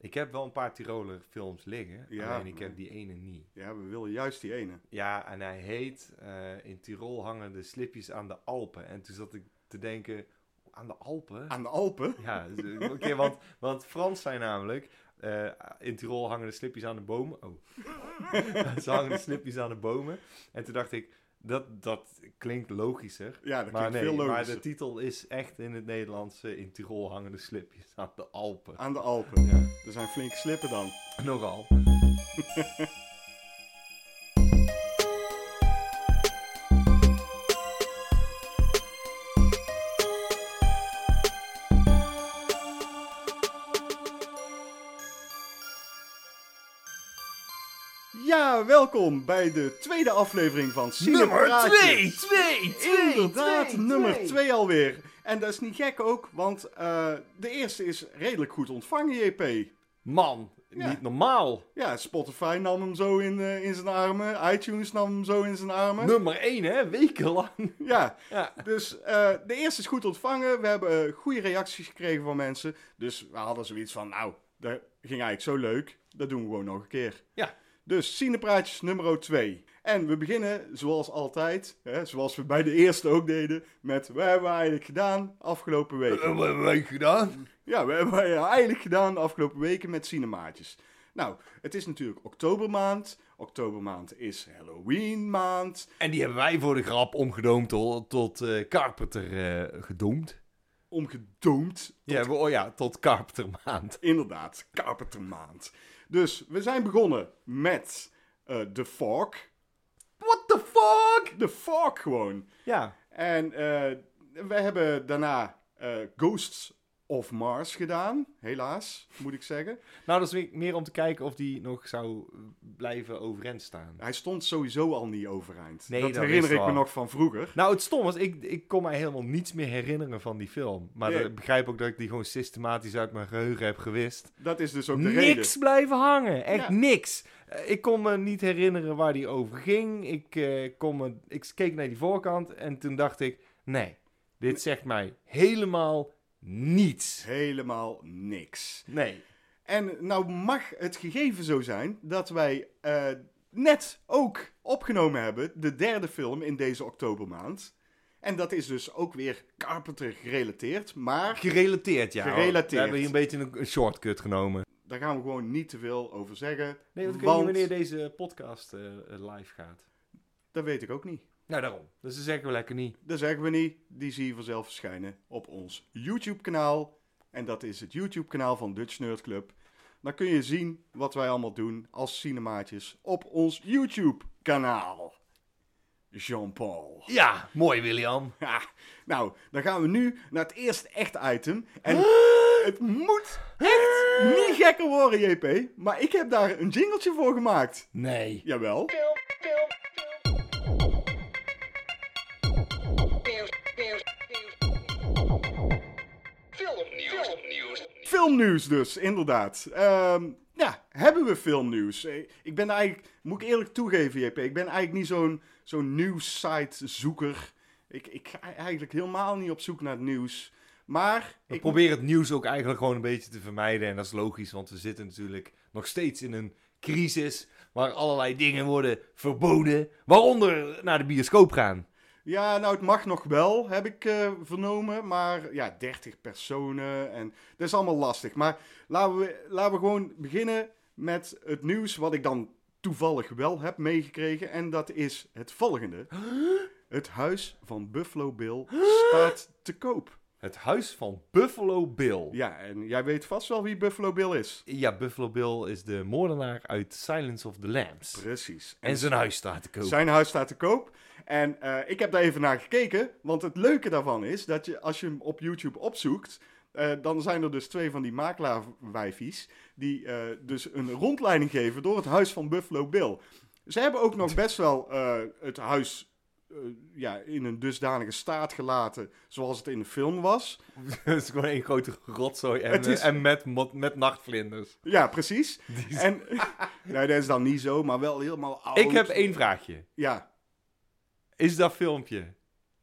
Ik heb wel een paar Tiroler films liggen. Ja, alleen ik heb die ene niet. Ja, we willen juist die ene. Ja, en hij heet eh, In Tirol hangen de slipjes aan de Alpen. En toen zat ik te denken, aan de Alpen? Aan de Alpen? Ja, dus, oké, want, want Frans zei namelijk... eh, in Tirol hangen de slipjes aan de bomen. Oh. Ze hangen de slipjes aan de bomen. En toen dacht ik, dat, dat klinkt logischer. Ja, dat Maar klinkt nee, veel maar logischer. de titel is echt in het Nederlands... eh, in Tirol hangen de slipjes aan de Alpen. Aan de Alpen. Ja. Er zijn flinke slippen dan. Nogal. welkom bij de tweede aflevering van Cinepraatjes. twee, Inderdaad, nummer 2 alweer. En dat is niet gek ook, want eh, de eerste is redelijk goed ontvangen, JP. Man, Ja. niet normaal. Ja, Spotify nam hem zo in, eh, in zijn armen. iTunes nam hem zo in zijn armen. Nummer 1, hè? Wekenlang. Ja, Ja. dus eh, de eerste is goed ontvangen. We hebben goede reacties gekregen van mensen. Dus we hadden zoiets van, nou, dat ging eigenlijk zo leuk. Dat doen we gewoon nog een keer. Ja. Dus Cinepraatjes nummer 2. En we beginnen, zoals altijd, hè, zoals we bij de eerste ook deden, met wat hebben we eigenlijk gedaan afgelopen weken? Wat hebben wij gedaan? Ja, we hebben eigenlijk gedaan de afgelopen weken met Cinemaatjes. Nou, het is natuurlijk oktobermaand. Oktobermaand is Halloween maand. En die hebben wij voor de grap omgedoomd tot, tot eh, Carpenter eh, gedoemd. Omgedoomd. Ja, we- oh ja, tot Carpentermaand. Inderdaad, Carpentermaand. Dus we zijn begonnen met eh The Fog. What the fuck? The Fog gewoon. Ja. En eh we hebben daarna eh, Ghosts of Mars gedaan. Helaas, moet ik zeggen. Nou, dat is meer- om te kijken of die nog zou blijven overeind staan. Hij stond sowieso al niet overeind. Nee, dat, dat herinner ik me nog van vroeger. Nou, het stom was, ik, ik kon mij helemaal niets meer herinneren van die film. Maar Nee. ik begrijp ook dat ik die gewoon systematisch uit mijn geheugen heb gewist. Dat is dus ook de Niks reden. blijven hangen. Echt Ja. niks. Eh, Ik kon me niet herinneren waar die over ging. Ik, kon me, ik keek naar die voorkant en toen dacht ik... Nee, dit zegt mij helemaal niets. Helemaal niks. Nee. En nou mag het gegeven zo zijn dat wij eh, net ook opgenomen hebben de derde film in deze oktobermaand. En dat is dus ook weer Carpenter gerelateerd, maar Gerelateerd, ja. Gerelateerd. We hebben hier een beetje een, shortcut genomen. daar gaan we gewoon niet te veel over zeggen. Nee, want ik weet niet wanneer deze podcast eh, eh, live gaat. Dat weet ik ook niet. Nou, daarom. Dus dat zeggen we lekker niet. Dat zeggen we niet. Die zie je vanzelf verschijnen op ons YouTube-kanaal. En dat is het YouTube-kanaal van Dutch Nerd Club. Dan kun je zien wat wij allemaal doen als cinemaatjes op ons YouTube-kanaal. Jean-Paul. Ja, mooi William. Ja, nou, dan gaan we nu naar het eerste echte item. En het moet echt niet gekker worden, JP. Maar ik heb daar een jingletje voor gemaakt. Nee. Jawel. Filmnieuws dus, inderdaad. Ehm, ja, hebben we filmnieuws? Eh, Ik ben eigenlijk, moet ik eerlijk toegeven, JP, ik ben eigenlijk niet zo'n zo'n nieuwssite-zoeker. Ik, ik ga eigenlijk helemaal niet op zoek naar het nieuws. Maar We ik proberen het nieuws ook eigenlijk gewoon een beetje te vermijden. En dat is logisch, want we zitten natuurlijk nog steeds in een crisis. Waar allerlei dingen worden verboden. Waaronder naar de bioscoop gaan. Ja, nou, het mag nog wel, heb ik eh, vernomen. Maar ja, 30 personen en dat is allemaal lastig. Maar laten we, laten we gewoon beginnen met het nieuws wat ik dan toevallig wel heb meegekregen. En dat is het volgende. Het huis van Buffalo Bill staat te koop. Het huis van Buffalo Bill. Ja, en jij weet vast wel wie Buffalo Bill is. Ja, Buffalo Bill is de moordenaar uit Silence of the Lambs. Precies. En zijn huis staat te koop. Zijn huis staat te koop. En eh, ik heb daar even naar gekeken. Want het leuke daarvan is dat je, als je hem op YouTube opzoekt. eh, dan zijn er dus twee van die makelaarwijfies. Die eh, dus een rondleiding geven door het huis van Buffalo Bill. Ze hebben ook nog best wel het huis ja, in een dusdanige staat gelaten. zoals het in de film was. Het is gewoon één grote rotzooi en, is- en met, met, met nachtvlinders. Ja, precies. En nee, dat is dan niet zo, maar wel helemaal oud. Ik heb één vraagje. Ja. Is dat filmpje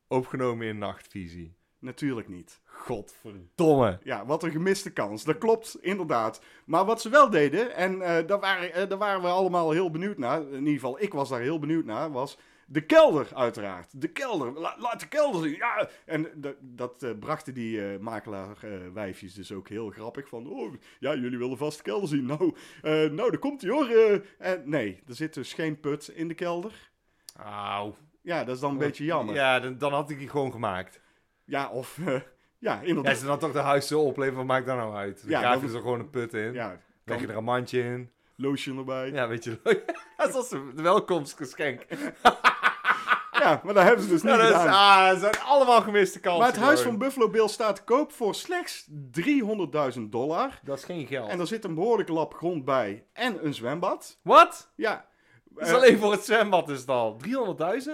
opgenomen in nachtvisie? natuurlijk niet. Godverdomme. Ja, wat een gemiste kans. Dat klopt, inderdaad. Maar wat ze wel deden, en eh, daar, waren, eh, daar waren we allemaal heel benieuwd naar, in ieder geval ik was daar heel benieuwd naar, was de kelder uiteraard. De kelder, La- laat de kelder zien, ja! En dat, eh, brachten die makelaar-wijfjes dus ook heel grappig van, oh, ja, jullie willen vast de kelder zien. Nou, nou daar komt hij hoor. En nee, er zit dus geen put in de kelder. Auw. Ja, dat is dan een beetje jammer. Ja, dan, dan had ik die gewoon gemaakt. Ja, of, eh, ja, Ja, inderdaad. als ze dan toch de huis opleveren, wat maakt daar nou uit? Dan Ja, graaf je dat- er gewoon een put in. Ja, Leg je er een mandje in. lotion erbij. Ja, weet je. dat is als een welkomstgeschenk. Ja, maar dat hebben ze dus niet Ja, dat, is, gedaan. ah, dat zijn allemaal gemiste kansen. Maar het huis van. Buffalo Bill staat te koop voor slechts 300.000 dollar. Dat is geen geld. En er zit een behoorlijke lap grond bij en een zwembad. Wat? Ja, Dat is eh, alleen voor het zwembad is al. 300.000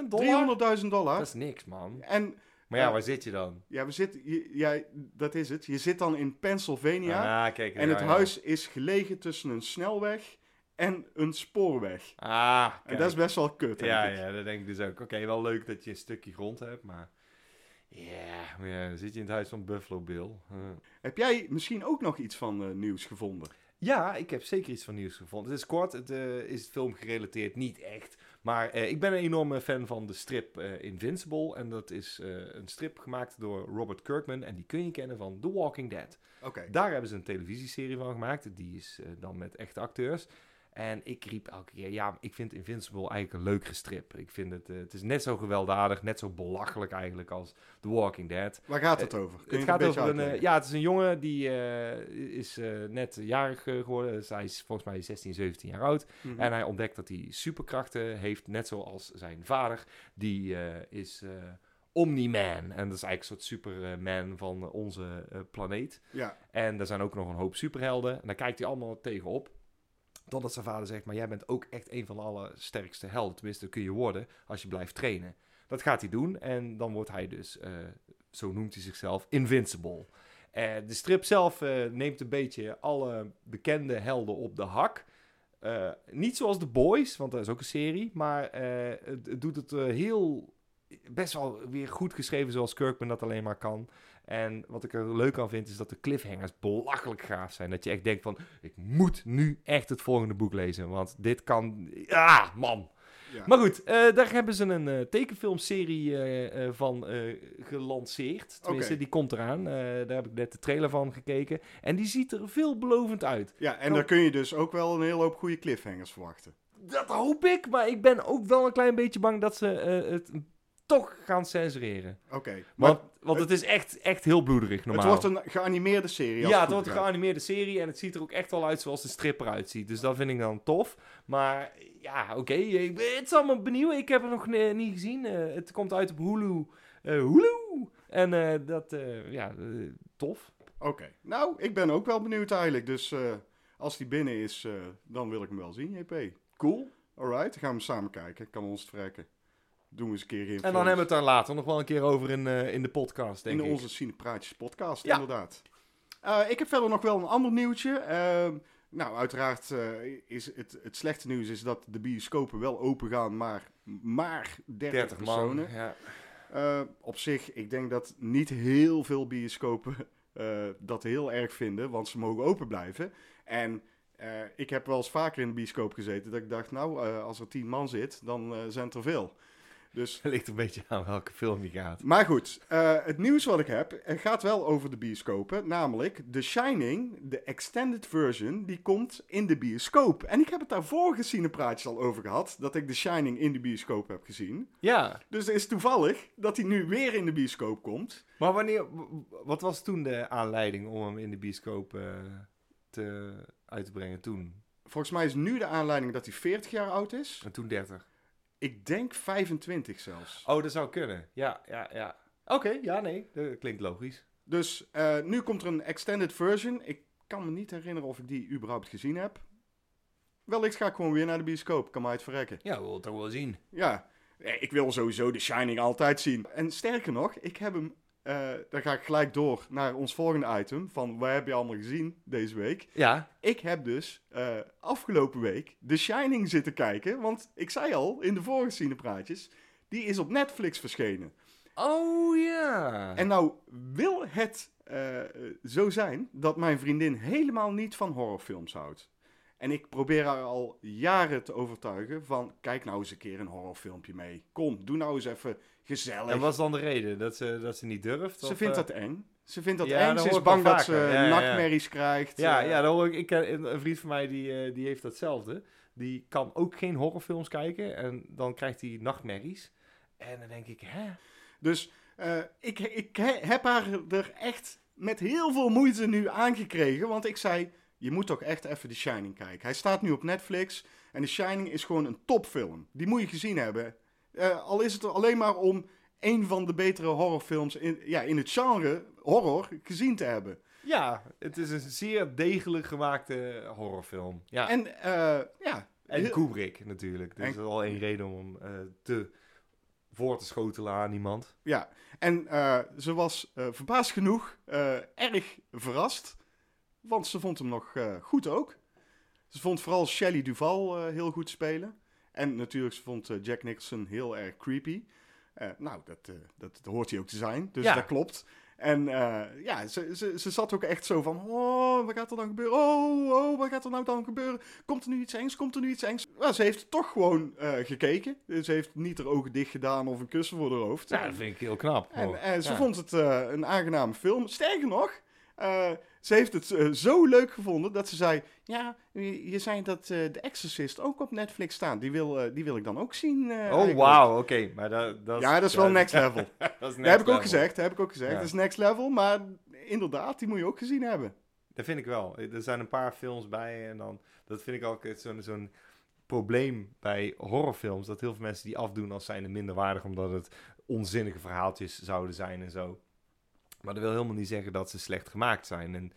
dollar? 300.000 dollar. Dat is niks, man. En Maar ja, Ja. waar zit je dan? ja, we zitten, jij, dat is het. Je zit dan in Pennsylvania. Ah, kijk. en ja, het ja. huis is gelegen tussen een snelweg en een spoorweg. Ah, En kijk. dat is best wel kut, denk Ja, ik. ja, dat denk ik dus ook. Oké, wel leuk dat je een stukje grond hebt, maar... Ja, ja, dan zit je in het huis van Buffalo Bill. Huh. Heb jij misschien ook nog iets van eh, nieuws gevonden? Ja, ik heb zeker iets van nieuws gevonden. Het is kort, het eh, is film gerelateerd, niet echt. Maar eh, ik ben een enorme fan van de strip eh, Invincible. En dat is een strip gemaakt door Robert Kirkman. En die kun je kennen van The Walking Dead. Oké. Daar hebben ze een televisieserie van gemaakt. Die is dan met echte acteurs. En ik riep elke keer, ja, ik vind Invincible eigenlijk een leukere strip. Ik vind het, eh, het is net zo gewelddadig, net zo belachelijk eigenlijk als The Walking Dead. Waar gaat het over? Het gaat een over een, eh, ja, het is een jongen die eh, is eh, net jarig eh, geworden. Dus hij is volgens mij 16, 17 jaar oud. Mhm. En hij ontdekt dat hij superkrachten heeft, net zoals zijn vader. Die eh, is eh Omni-Man. En dat is eigenlijk een soort Superman van onze eh, planeet. Ja, En er zijn ook nog een hoop superhelden. En daar kijkt hij allemaal tegenop. Totdat zijn vader zegt, maar jij bent ook echt een van de allersterkste helden. Tenminste, dat kun je worden als je blijft trainen. Dat gaat hij doen. En dan wordt hij dus, eh, zo noemt hij zichzelf, Invincible. Eh, de strip zelf eh, neemt een beetje alle bekende helden op de hak. Niet zoals The Boys, want dat is ook een serie. Maar het, het doet het heel... Best wel weer goed geschreven zoals Kirkman dat alleen maar kan. En wat ik er leuk aan vind, is dat de cliffhangers belachelijk gaaf zijn. Dat je echt denkt van, ik moet nu echt het volgende boek lezen. Want dit kan... Ja, man. ja. Maar goed, eh, daar hebben ze een eh, tekenfilmserie eh, van gelanceerd. Tenminste, die komt eraan. Daar heb ik net de trailer van gekeken. En die ziet er veelbelovend uit. ja, en daar kun je dus ook wel een hele hoop goede cliffhangers verwachten. Dat hoop ik, maar ik ben ook wel een klein beetje bang dat ze het toch gaan censureren. Oké, maar Want, want het is echt, echt heel bloederig normaal. het wordt een geanimeerde serie. Ja, het wordt een geanimeerde serie en het ziet er ook echt wel uit zoals de strip eruit ziet. Dus dat vind ik dan tof. Maar ja, oké, ik ben- het is allemaal benieuwd. Ik heb het nog eh, niet gezien. Eh, het komt uit op Hulu. Eh, Hulu! En eh, dat, eh, ja, eh, tof. Oké, nou, ik ben ook wel benieuwd eigenlijk. Dus eh, als die binnen is, eh, dan wil ik hem wel zien, JP. Cool. Alright, dan gaan we samen kijken. Kan ons het verrekken. Doen we eens een keer geen En dan hebben we het daar later nog wel een keer over in, eh, in de podcast, denk In ik. onze Cinepraatjes podcast, Ja. inderdaad. Eh, ik heb verder nog wel een ander nieuwtje. Ehm, nou, uiteraard eh, is het, het slechte nieuws is dat de bioscopen wel open gaan, maar maar 30, 30 man. personen. Ja. Eh, op zich, ik denk dat niet heel veel bioscopen dat heel erg vinden, want ze mogen open blijven. En ik heb wel eens vaker in de bioscoop gezeten dat ik dacht, nou, als er 10 man zit, dan zijn het er veel. Dus Het ligt een beetje aan welke film je gaat. maar goed, eh, het nieuws wat ik heb eh, gaat wel over de bioscopen. Namelijk The Shining, de extended version, die komt in de bioscoop. En ik heb het daar vorige cinepraatjes al over gehad, dat ik The Shining in de bioscoop heb gezien. Ja, Dus het is toevallig dat hij nu weer in de bioscoop komt. maar wanneer, wat was toen de aanleiding om hem in de bioscoop eh, te, uit te brengen toen? Volgens mij is nu de aanleiding dat hij 40 jaar oud is. En toen 30. Ik denk 25 zelfs. Oh, dat zou kunnen. Ja, ja, ja. Oké, ja, nee. Dat klinkt logisch. Dus eh, nu komt er een extended version. Ik kan me niet herinneren of ik die überhaupt gezien heb. Wellicht ga ik gewoon weer naar de bioscoop. Kan mij het verrekken. Ja, we willen het toch wel zien. Ja, ik wil sowieso The Shining altijd zien. En sterker nog, ik heb hem... eh dan ga ik gelijk door naar ons volgende item. Van, wat heb je allemaal gezien deze week? Ja. Ik heb dus eh, afgelopen week The Shining zitten kijken. Want ik zei al, in de vorige cinepraatjes... Die is op Netflix verschenen. Oh ja. En nou wil het eh, zo zijn dat mijn vriendin helemaal niet van horrorfilms houdt. En ik probeer haar al jaren te overtuigen van, kijk nou eens een keer een horrorfilmpje mee. Kom, doe nou eens even gezellig. En wat is dan de reden? Dat ze, dat ze niet durft? Ze of, vindt eh, dat eng. Ze vindt dat Ja, eng. Ze is bang dat vaker. ze Ja, ja, ja. nachtmerries krijgt. Ja, eh. ja dan hoor ik, ik ken een, vriend van mij die, eh, die heeft datzelfde. Die kan ook geen horrorfilms kijken en dan krijgt hij nachtmerries. En dan denk ik, hè? Dus eh, ik, ik he- heb haar er echt met heel veel moeite nu aangekregen. Want ik zei, je moet toch echt even The Shining kijken. Hij staat nu op Netflix. En The Shining is gewoon een topfilm. Die moet je gezien hebben. Eh, al is het alleen maar om een van de betere horrorfilms in, ja, in het genre horror gezien te hebben. Ja, het is een zeer degelijk gemaakte horrorfilm. Ja. En, En eh, ja, heel- Kubrick natuurlijk. Dat is En- al één reden om hem eh, te voor te schotelen aan iemand. Ja, en ze was eh, verbaasd genoeg erg verrast. Want ze vond hem nog eh, goed ook. Ze vond vooral Shelley Duval eh, heel goed spelen. En natuurlijk, ze vond eh, Jack Nicholson heel erg creepy. Nou, dat, dat, dat hoort hij ook te zijn, dus Ja. dat klopt. En ja, ze, ze, ze zat ook echt zo van, oh, wat gaat er dan gebeuren? Oh, oh, wat gaat er nou dan gebeuren? Komt er nu iets engs? Komt er nu iets engs? Nou, ze heeft toch gewoon gekeken. Ze heeft niet haar ogen dicht gedaan of een kussen voor haar hoofd. Ja, dat vind ik heel knap. En, ze Ja. vond het een aangename film. Sterker nog, eh, ze heeft het eh, zo leuk gevonden dat ze zei... Ja, je, je zei dat eh The Exorcist ook op Netflix staat. Die wil, die wil ik dan ook zien. Oh, wauw, oké. Maar dat, dat Ja, dat is wel next level. dat is next dat heb ik ook gezegd, dat heb ik ook gezegd. Ja. Dat is next level, maar inderdaad, die moet je ook gezien hebben. Dat vind ik wel. Er zijn een paar films bij en dan... Dat vind ik ook zo'n zo'n probleem bij horrorfilms. Dat heel veel mensen die afdoen als zijnde minderwaardig... omdat het onzinnige verhaaltjes zouden zijn en zo. Maar dat wil helemaal niet zeggen dat ze slecht gemaakt zijn. En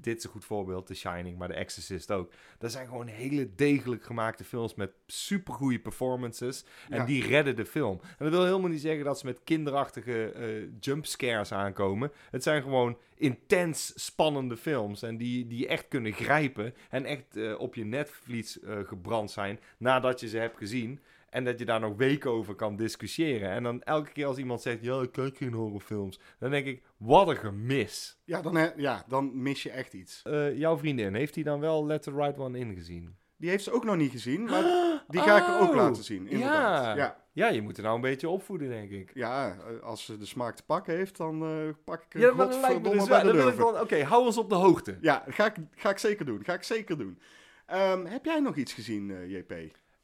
dit is een goed voorbeeld, The Shining, maar The Exorcist ook. Dat zijn gewoon hele degelijk gemaakte films met supergoeie performances. En Ja. die redden de film. En dat wil helemaal niet zeggen dat ze met kinderachtige eh jumpscares aankomen. Het zijn gewoon intens spannende films. En die, die echt kunnen grijpen. En echt eh, op je netvlies eh, gebrand zijn nadat je ze hebt gezien. En dat je daar nog weken over kan discussiëren. En dan elke keer als iemand zegt, ja, ik kijk geen horrorfilms. Dan denk ik, wat een gemis. Ja, dan, he- ja, dan mis je echt iets. Eh, jouw vriendin, heeft hij dan wel Let the Right One ingezien? Die heeft ze ook nog niet gezien, maar die ga ik ook Oh, laten zien, inderdaad. Ja. Ja, Ja, je moet er nou een beetje opvoeden, denk ik. ja eh, als ze de smaak te pakken heeft, dan eh, pak ik Ja, een maar dat lijkt me godverdomme dus wel. Dan wil ik Oké, hou ons op de hoogte. Ja, ga ik, ga ik zeker doen. Ga ik zeker doen. Ehm, heb jij nog iets gezien, JP?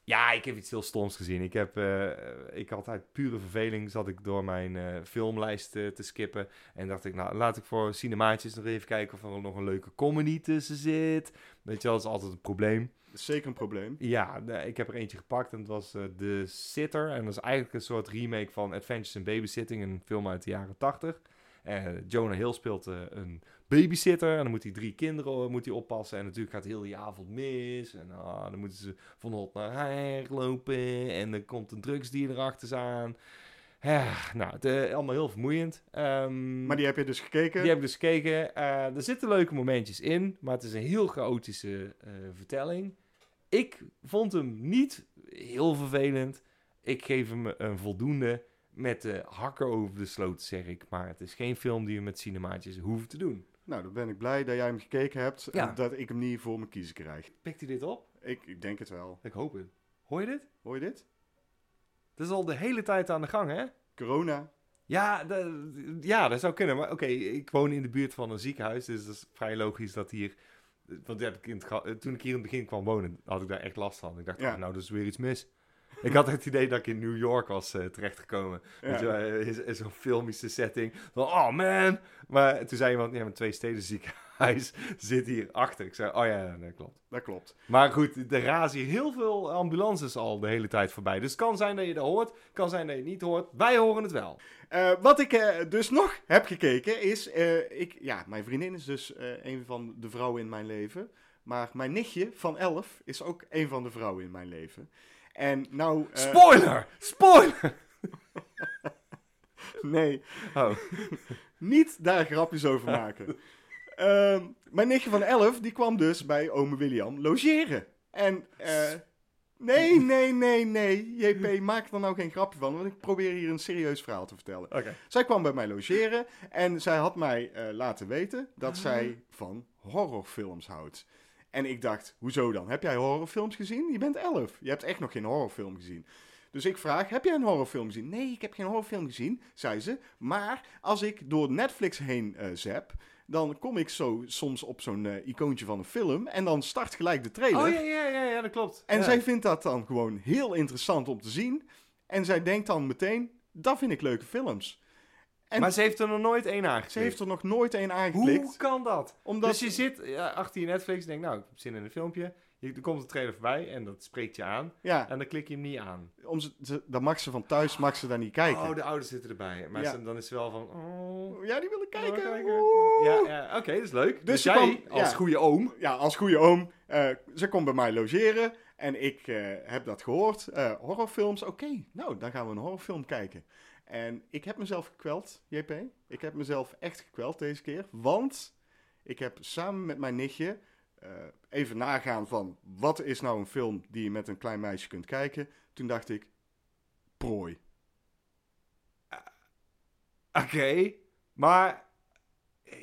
Ja, ik heb iets heel stoms gezien. Ik heb, eh, ik had uit pure verveling zat ik door mijn eh, filmlijst eh, te skippen. En dacht ik, nou, laat ik voor cinemaatjes nog even kijken of er nog een leuke comedy tussen zit. Weet je dat is altijd een probleem. Dat is zeker een probleem. Ja, ik heb er eentje gepakt en het was The Sitter. En dat is eigenlijk een soort remake van Adventures in Babysitting, een film uit de jaren 80. Eh, Jonah Hill speelt een babysitter en dan moet hij drie kinderen eh, moet hij oppassen. En natuurlijk gaat heel die avond mis. En ah, dan moeten ze van hot naar her lopen en dan komt een drugsdealer achter ze aan. Ja, nou, het, eh, allemaal heel vermoeiend. Ehm, Maar die heb je dus gekeken. die heb ik dus gekeken. Eh, er zitten leuke momentjes in, maar het is een heel chaotische vertelling. Ik vond hem niet heel vervelend. Ik geef hem een voldoende met de hakken over de sloot, zeg ik. Maar het is geen film die we met cinemaatjes hoeven te doen. Nou, dan ben ik blij dat jij hem gekeken hebt Ja. en dat ik hem niet voor mijn kiezen krijg. Pikt hij dit op? Ik, ik denk het wel. Ik hoop het. Hoor je dit? Hoor je dit? Dat is al de hele tijd aan de gang, hè? Corona. Ja, dat- ja, dat zou kunnen. Maar oké, ik woon in de buurt van een ziekenhuis. Dus dat is vrij logisch dat hier... Want ga- toen ik hier in het begin kwam wonen, had ik daar echt last van. Ik dacht, Ja. ah, nou, er is weer iets mis. Ik had het idee dat ik in New York was eh, terechtgekomen. Ja. Je, zo'n filmische setting. Van, oh man. Maar toen zei iemand, ja, mijn twee steden ziekenhuis zit hier achter. Ik zei, oh ja, dat klopt. Dat klopt. Maar goed, er razen hier heel veel ambulances al de hele tijd voorbij. Dus het kan zijn dat je dat hoort, kan zijn dat je het niet hoort. Wij horen het wel. Eh, wat ik eh, dus nog heb gekeken is... ik, ja, mijn vriendin is dus een van de vrouwen in mijn leven. Maar mijn nichtje van 11 is ook een van de vrouwen in mijn leven. En nou... eh, Spoiler! Spoiler! nee, Oh. niet daar grapjes over maken. Ehm, mijn nichtje van 11, die kwam dus bij ome William logeren. En eh, Nee, nee, nee, nee. JP, maak er nou geen grapje van, want ik probeer hier een serieus verhaal te vertellen. Oké. Zij kwam bij mij logeren en zij had mij eh, laten weten dat zij van horrorfilms houdt. En ik dacht, hoezo dan? Heb jij horrorfilms gezien? Je bent elf. Je hebt echt nog geen horrorfilm gezien. Dus ik vraag, heb jij een horrorfilm gezien? Nee, ik heb geen horrorfilm gezien, zei ze. Maar als ik door Netflix heen eh zap, dan kom ik zo soms op zo'n eh, icoontje van een film en dan start gelijk de trailer. Oh ja, ja, ja, ja, dat klopt. En Ja. zij vindt dat dan gewoon heel interessant om te zien. En zij denkt dan meteen, dat vind ik leuke films. En- Maar ze heeft er nog nooit één aangeklikt. Ze heeft er nog nooit een aangeklikt. Hoe kan dat? Omdat Dus je zit ja, achter je Netflix en denkt, nou, ik heb zin in een filmpje. Je, er komt een trailer voorbij en dat spreekt je aan. ja, En dan klik je hem niet aan. om ze, ze- dan mag ze van thuis mag ze daar niet kijken. Oh, de ouders zitten erbij. Maar Ja. ze- dan is ze wel van, oh... Ja, die willen kijken. Kijken. Oeh. Ja, ja oké, dat is leuk. Dus, Dus jij, kwam- als goede oom... Ja, als goede oom. eh, ze komt bij mij logeren. En ik eh, heb dat gehoord. Eh, horrorfilms, oké. nou, dan gaan we een horrorfilm kijken. En ik heb mezelf gekweld, JP. Ik heb mezelf echt gekweld deze keer. Want ik heb samen met mijn nichtje eh, even nagaan van... wat is nou een film die je met een klein meisje kunt kijken? Toen dacht ik, prooi. Oké, maar...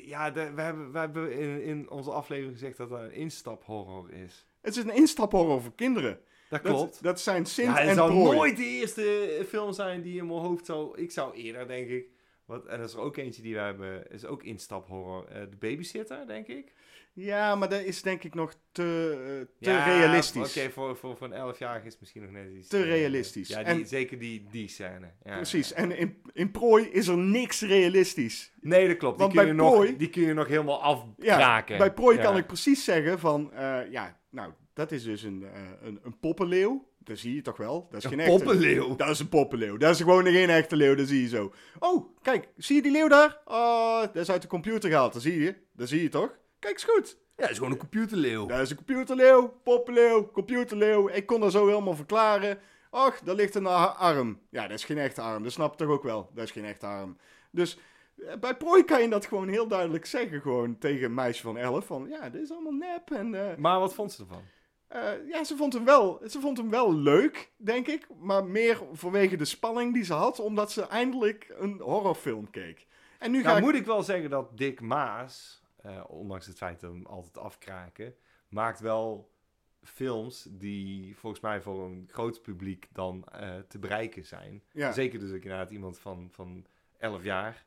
Ja, de- we hebben, we hebben in, in onze aflevering gezegd dat dat een instaphorror is. Het is een instaphorror voor kinderen. Dat klopt. dat zijn Sint ja, het en zou prooi. nooit de eerste film zijn die in mijn hoofd zou... Ik zou eerder, denk ik... Wat, en dat is er ook eentje die we hebben, is ook instaphorror. Eh de babysitter, denk ik. Ja, maar dat is denk ik nog te, eh, te Ja, realistisch. Oké, voor, voor, voor een 11-jarige is het misschien nog net iets... Te eh, realistisch. Ja, die, En- zeker die, die scène. Ja, Precies. ja. En in, in prooi is er niks realistisch. Nee, dat klopt. Die kun, bij je nog, die kun je nog helemaal afkraken. Bij prooi Ja. kan ik precies zeggen van, eh, ja, nou, dat is dus een, eh, een, een poppenleeuw. Dat zie je toch wel? Dat is geen Een echte... poppenleeuw. Dat is een poppenleeuw. Dat is gewoon geen echte leeuw, dat zie je zo. Oh, kijk, zie je die leeuw daar? Oh, dat is uit de computer gehaald, dat zie je. Dat zie je toch? Kijk eens goed. Ja, dat is gewoon een computerleeuw. Dat is een computerleeuw, poppenleeuw, computerleeuw. Ik kon dat zo helemaal verklaren. Och, daar ligt een arm. Ja, dat is geen echte arm. Dat snap je toch ook wel? Dat is geen echte arm. Dus eh, bij prooi kan je dat gewoon heel duidelijk zeggen. Gewoon tegen een meisje van 11. Van ja, dit is allemaal nep. En eh, Maar wat vond ze ervan? Eh, ja, ze vond, hem wel, ze vond hem wel leuk, denk ik. Maar meer vanwege de spanning die ze had. Omdat ze eindelijk een horrorfilm keek. En nu ga Nou, ik... moet ik wel zeggen dat Dick Maas, eh, ondanks het feit dat we hem altijd afkraken, maakt wel films die volgens mij voor een groot publiek dan eh, te bereiken zijn. Ja. Zeker dus ook inderdaad iemand van, van 11 jaar.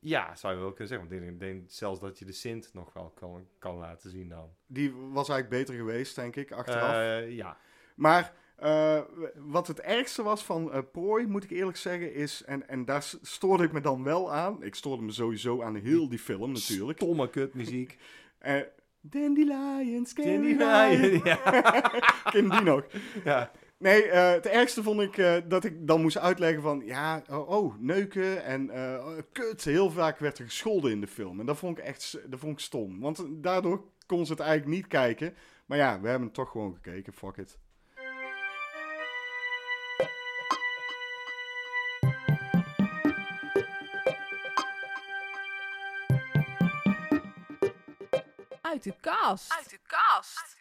Ja, zou je wel kunnen zeggen. Want ik denk, zelfs dat je de Sint nog wel kan, kan laten zien dan. Die was eigenlijk beter geweest, denk ik, achteraf. Eh, ja. Maar eh, wat het ergste was van eh Prooi, moet ik eerlijk zeggen, is... En, en daar stoorde ik me dan wel aan. Ik stoorde me sowieso aan heel die film natuurlijk. Stomme kutmuziek. Eh Dandelions, Lion. Ja. Ken die nog? ja. Nee, eh, het ergste vond ik eh, dat ik dan moest uitleggen van... Ja, oh, oh, neuken en eh, kut. Heel vaak werd er gescholden in de film. En dat vond ik echt dat vond ik stom. Want daardoor kon ze het eigenlijk niet kijken. Maar ja, we hebben het toch gewoon gekeken. Fuck it. Uit de kast. Uit de kast.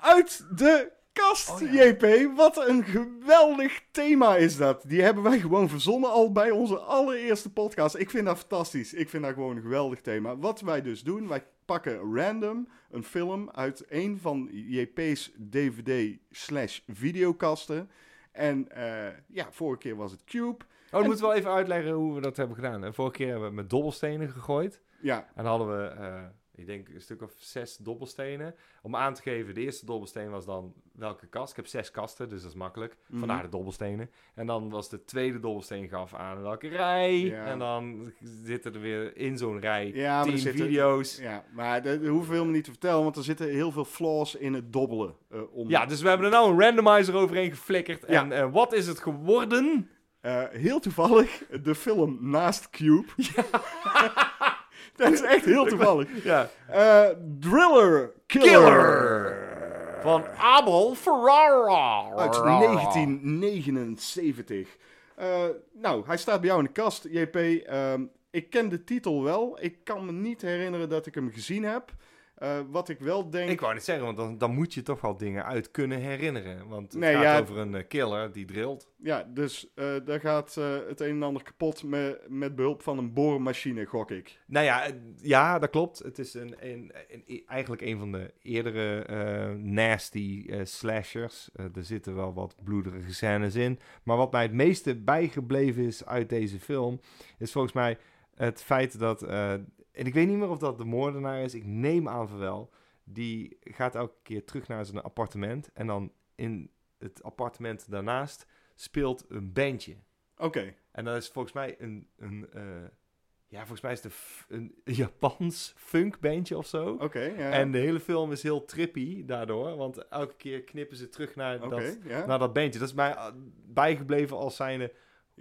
Uit de kast, Oh ja. JP. Wat een geweldig thema is dat. Die hebben wij gewoon verzonnen al bij onze allereerste podcast. Ik vind dat fantastisch. Ik vind dat gewoon een geweldig thema. Wat wij dus doen, wij pakken random een film uit een van JP's DVD slash videokasten. En eh, ja, vorige keer was het Cube. Oh, dan moeten we wel even uitleggen hoe we dat hebben gedaan. Vorige keer hebben we met dobbelstenen gegooid. Ja, En dan hadden we, eh, ik denk, een stuk of zes dobbelstenen. Om aan te geven, de eerste dobbelsteen was dan welke kast. Ik heb zes kasten, dus dat is makkelijk. Mhm. Vandaar de dobbelstenen. En dan was de tweede dobbelsteen gaf aan welke rij. Ja. En dan zitten er weer in zo'n rij Ja, tien zitten- video's. Ja. ja maar dat hoeven we helemaal niet te vertellen, want er zitten heel veel flaws in het dobbelen. eh, om, dus we hebben er nou een randomizer overheen geflikkerd. Ja. En eh, wat is het geworden? Eh, heel toevallig de film Naast Cube. dat is echt heel toevallig. Ja. Eh, Driller Killer. Van Abel Ferrara. Uit 1979. Eh, nou, hij staat bij jou in de kast, JP. Ehm, ik ken de titel wel. Ik kan me niet herinneren dat ik hem gezien heb. Eh, wat ik wel denk... Ik wou niet zeggen, want dan, dan moet je toch wel dingen uit kunnen herinneren. Want het Nee, gaat ja. over een eh, killer die drilt. Ja, dus eh, daar gaat het een en ander kapot met, met behulp van een boormachine, gok ik. Nou ja, ja, dat klopt. Het is een, een, een- eigenlijk een van de eerdere nasty slashers. Er zitten wel wat bloederige scènes in. Maar wat mij het meeste bijgebleven is uit deze film... is volgens mij het feit dat... en ik weet niet meer of dat de moordenaar is. Ik neem aan van wel. Die gaat elke keer terug naar zijn appartement. En dan in het appartement daarnaast speelt een bandje. Oké, En dat is volgens mij een, een eh, ja, volgens mij is het een, Japans funkbandje of zo. oké. En de hele film is heel trippy daardoor, want elke keer knippen ze terug naar, dat, naar dat bandje. Dat is mij eh, bijgebleven als zijnde,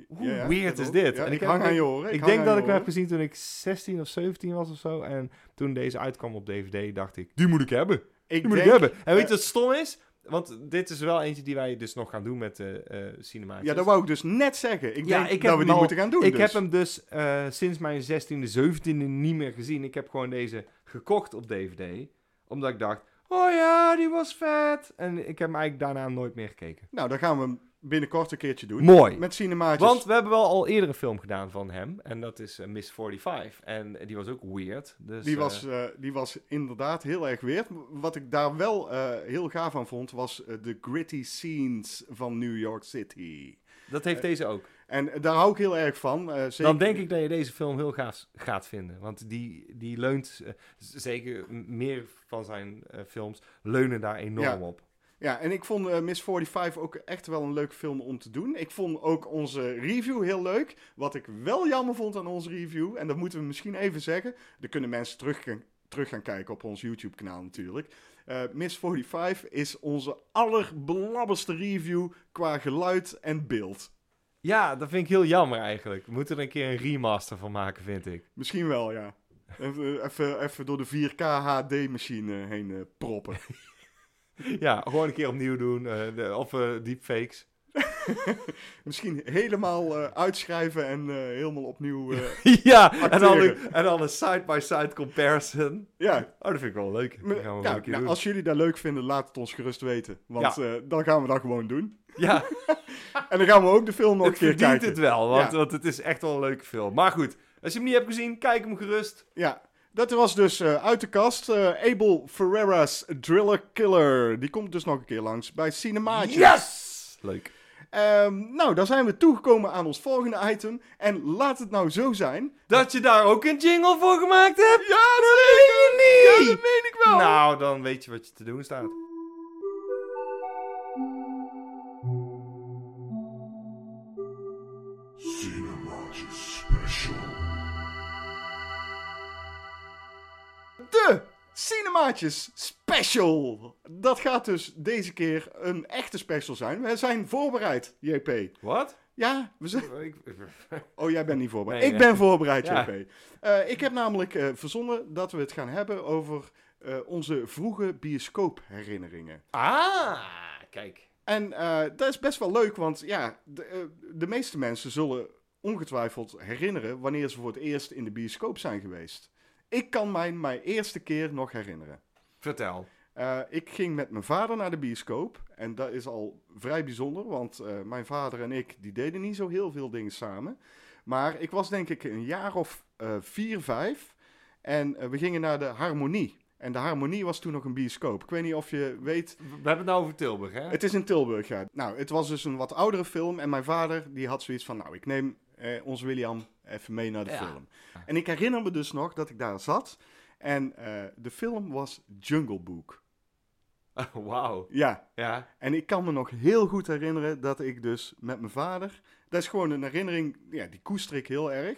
hoe Ja, ja, weird is dit? Ja, En ik hang aan je oren. Ik, denk dat ik hem heb gezien toen ik 16 of 17 was of zo. En toen deze uitkwam op DVD, dacht ik, die moet ik hebben. Ik Die moet denk, ik hebben. En weet je eh, wat stom is? Want dit is wel eentje die wij dus nog gaan doen met de eh cinemaatjes. Ja, dat wou ik dus net zeggen. Ik denk ik dat we die al- moeten gaan doen. Ik dus. heb hem dus eh, sinds mijn 16e, 17e niet meer gezien. Ik heb gewoon deze gekocht op DVD. Omdat ik dacht, oh ja, die was vet. En ik heb hem eigenlijk daarna nooit meer gekeken. Nou, dan gaan we hem binnenkort een keertje doen. Mooi. Met cinemaatjes. Want we hebben wel al eerder een film gedaan van hem. En dat is eh, Miss 45. En die was ook weird. Dus, die, eh, was, eh, die was inderdaad heel erg weird. Wat ik daar wel eh, heel gaaf aan vond, was eh, de gritty scenes van New York City. dat heeft deze ook. En daar hou ik heel erg van. eh, zeker- Dan denk ik dat je deze film heel gaaf gaat vinden. Want die, die leunt, eh, zeker meer van zijn eh, films, leunen daar enorm Ja. op. Ja, en ik vond eh, Miss 45 ook echt wel een leuke film om te doen. Ik vond ook onze review heel leuk. Wat ik wel jammer vond aan onze review, en dat moeten we misschien even zeggen. Er kunnen mensen terug gaan, terug gaan kijken op ons YouTube-kanaal natuurlijk. Eh, Miss 45 is onze allerbelabberste review qua geluid en beeld. Ja, dat vind ik heel jammer eigenlijk. We moeten er een keer een remaster van maken, vind ik. Misschien wel, ja. Even, even, even door de 4K HD-machine heen eh, proppen. Ja, gewoon een keer opnieuw doen. eh, de, of eh, deepfakes. Misschien helemaal eh, uitschrijven en helemaal opnieuw... ja, en dan, en dan een side-by-side comparison. ja, Oh, dat vind ik wel leuk. Dat gaan we wel Ja, een keer nou, doen. als jullie dat leuk vinden, laat het ons gerust weten. Want dan gaan we dat gewoon doen. Ja, En dan gaan we ook de film nog een het keer kijken. het wel, want, Ja. want het is echt wel een leuke film. Maar goed, als je hem niet hebt gezien, kijk hem gerust. Ja, dat was dus eh, uit de kast. eh, Abel Ferreira's Driller Killer. Die komt dus nog een keer langs bij Cinemaatjes. Yes! Leuk. Ehm, nou, dan zijn we toegekomen aan ons volgende item. En laat het nou zo zijn. Dat je daar ook een jingle voor gemaakt hebt? Ja, dat weet je niet! Ja, dat meen ik wel. Nou, dan weet je wat je te doen staat. Special. Dat gaat dus deze keer een echte special zijn. We zijn voorbereid, JP. Wat? Ja, we zijn... Oh, jij bent niet voorbereid. Nee, ik nee. ben voorbereid, Ja. JP. Eh, ik heb namelijk eh, verzonnen dat we het gaan hebben over eh, onze vroege bioscoopherinneringen. Ah, kijk. En dat is best wel leuk, want ja, de, de meeste mensen zullen ongetwijfeld herinneren wanneer ze voor het eerst in de bioscoop zijn geweest. Ik kan mij mijn eerste keer nog herinneren. Vertel. Eh, ik ging met mijn vader naar de bioscoop. En dat is al vrij bijzonder, want eh, mijn vader en ik die deden niet zo heel veel dingen samen. Maar ik was denk ik een jaar of eh, vier, vijf. En we gingen naar de Harmonie. En de Harmonie was toen nog een bioscoop. Ik weet niet of je weet, We hebben het nou over Tilburg, hè? het is in Tilburg, ja. Nou, het was dus een wat oudere film. En mijn vader die had zoiets van, nou, ik neem eh, ons William even mee naar de Ja. film. En ik herinner me dus nog dat ik daar zat. En eh, de film was Jungle Book. Wauw. Ja, Ja. En ik kan me nog heel goed herinneren dat ik dus met mijn vader... Dat is gewoon een herinnering, ja, die koester ik heel erg.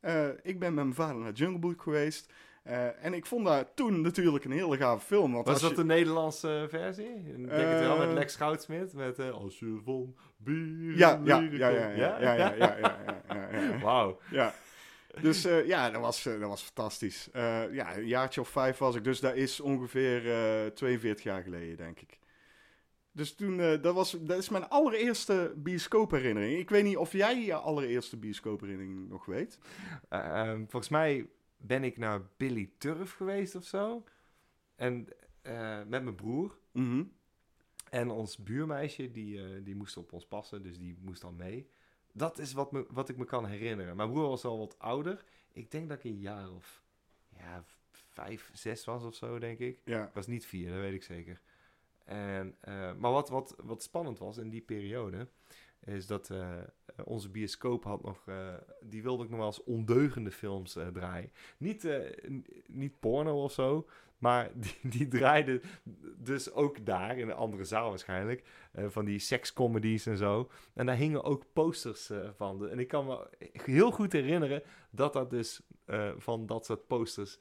Eh, ik ben met mijn vader naar Jungle Book geweest. Eh, en ik vond dat toen natuurlijk een hele gave film. Want Was dat je- de Nederlandse versie? Ik denk het wel, met Eh. Lex Goudsmit. Met eh, Als je van bier Ja, ja, ja, ja, ja, ja, ja, ja, ja, ja, ja, ja. Wauw. Ja. Dus ja, dat was, dat was fantastisch. Ja, een jaartje of vijf was ik. Dus dat is ongeveer eh 42 jaar geleden, denk ik. Dus toen, dat, was, dat is mijn allereerste bioscoopherinnering. Ik weet niet of jij je allereerste bioscoopherinnering nog weet. Volgens mij ben ik naar Billy Turf geweest of zo. en eh, met mijn broer. Mhm. En ons buurmeisje, die, eh, die moest op ons passen, dus die moest dan mee. Dat is wat, me, wat ik me kan herinneren. Mijn broer was al wat ouder. Ik denk dat ik een jaar of ja, vijf, zes was of zo, denk ik. Ja. Ik was niet vier, dat weet ik zeker. En, eh, maar wat, wat, wat spannend was in die periode, is dat eh, onze bioscoop had nog, eh, die wilde ik nog wel ondeugende films eh, draaien. Niet, niet porno of zo, maar die, die draaide dus ook daar, in een andere zaal waarschijnlijk, van die sekscomedies en zo. En daar hingen ook posters van. En ik kan me heel goed herinneren dat dat dus van dat soort posters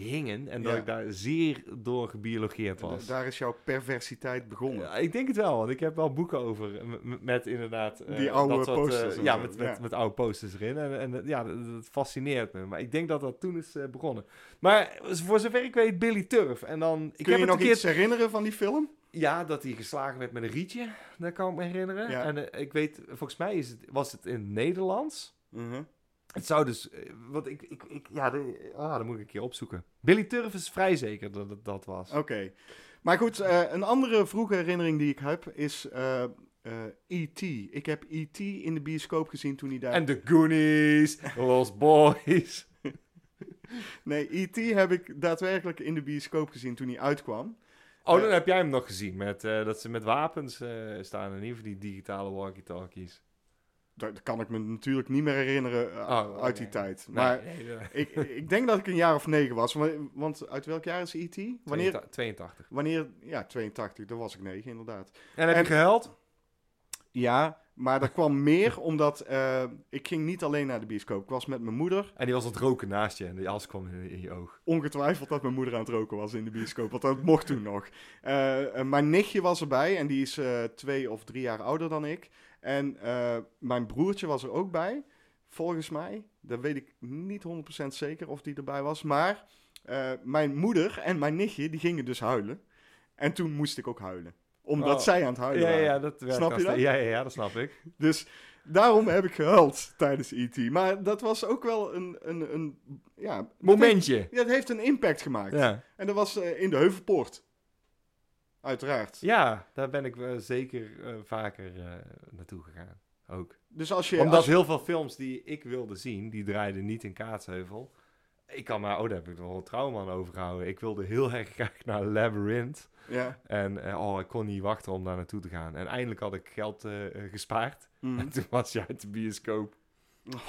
hingen. En dat Ja. ik daar zeer door gebiologeerd was. Da- Daar is jouw perversiteit begonnen. Ja, ik denk het wel, want ik heb wel boeken over eh, met inderdaad eh, Die oude dat soort, eh, posters ja, met, met, ja. met oude posters erin. En, en eh, ja, dat, dat fascineert me. Maar ik denk dat dat toen is eh, begonnen. Maar voor zover ik weet, Billy Turf. En dan, ik Kun heb je nog keer iets herinneren van die film? ja, dat hij geslagen werd met een rietje. Dat kan ik me herinneren. En eh, ik weet, volgens mij is het, was het in het Nederlands. Mhm. Het zou dus, eh, wat ik, ik, ik ja, de, ah, dat moet ik een keer opzoeken. Billy Turf is vrij zeker dat het dat was. Oké. Maar goed, eh, een andere vroege herinnering die ik heb is eh, eh, E.T. Ik heb E.T. in de bioscoop gezien toen hij daar... En de Goonies, Lost Boys. Nee, E.T. heb ik daadwerkelijk in de bioscoop gezien toen hij uitkwam. Oh, dan heb jij hem nog gezien, met, dat ze met wapens staan en niet van die digitale walkie-talkies. Dat kan ik me natuurlijk niet meer herinneren eh, Oh, uit die tijd. Maar nee, nee. ik, ik denk dat ik een jaar of negen was. wa- Want uit welk jaar is E.T.? Wanneer, 82. wanneer... Ja, 82. Dan was ik negen, inderdaad. En heb En- je gehuild? Ja, maar dat kwam meer omdat... eh, ik ging niet alleen naar de bioscoop. Ik was met mijn moeder. En die was aan het roken naast je en die as kwam in, in je oog. ongetwijfeld dat mijn moeder aan het roken was in de bioscoop. Want dat mocht toen nog. Eh, mijn nichtje was erbij en die is twee of drie jaar ouder dan ik. En eh, mijn broertje was er ook bij, volgens mij. Dat weet ik niet 100% zeker of die erbij was. Maar eh, mijn moeder en mijn nichtje, die gingen dus huilen. En toen moest ik ook huilen. Omdat Oh. zij aan het huilen Ja, waren. ja, dat Snap je dat? Ja, ja, ja, dat snap ik. Dus daarom heb ik gehuild tijdens E.T. Maar dat was ook wel een... een, een ja, Momentje. Ja, het heeft een impact gemaakt. Ja. En dat was eh, in de Heuvelpoort. Uiteraard. ja, daar ben ik eh, zeker eh, vaker eh, naartoe gegaan. Ook. Dus als je... Omdat als je- heel veel films die ik wilde zien, die draaiden niet in Kaatsheuvel. Ik kan maar, oh, daar heb ik nog wel trauma aan overgehouden. Ik wilde heel erg graag naar Labyrinth. ja. En oh, ik kon niet wachten om daar naartoe te gaan. En eindelijk had ik geld gespaard. Mhm. En toen was je uit de bioscoop. Oh.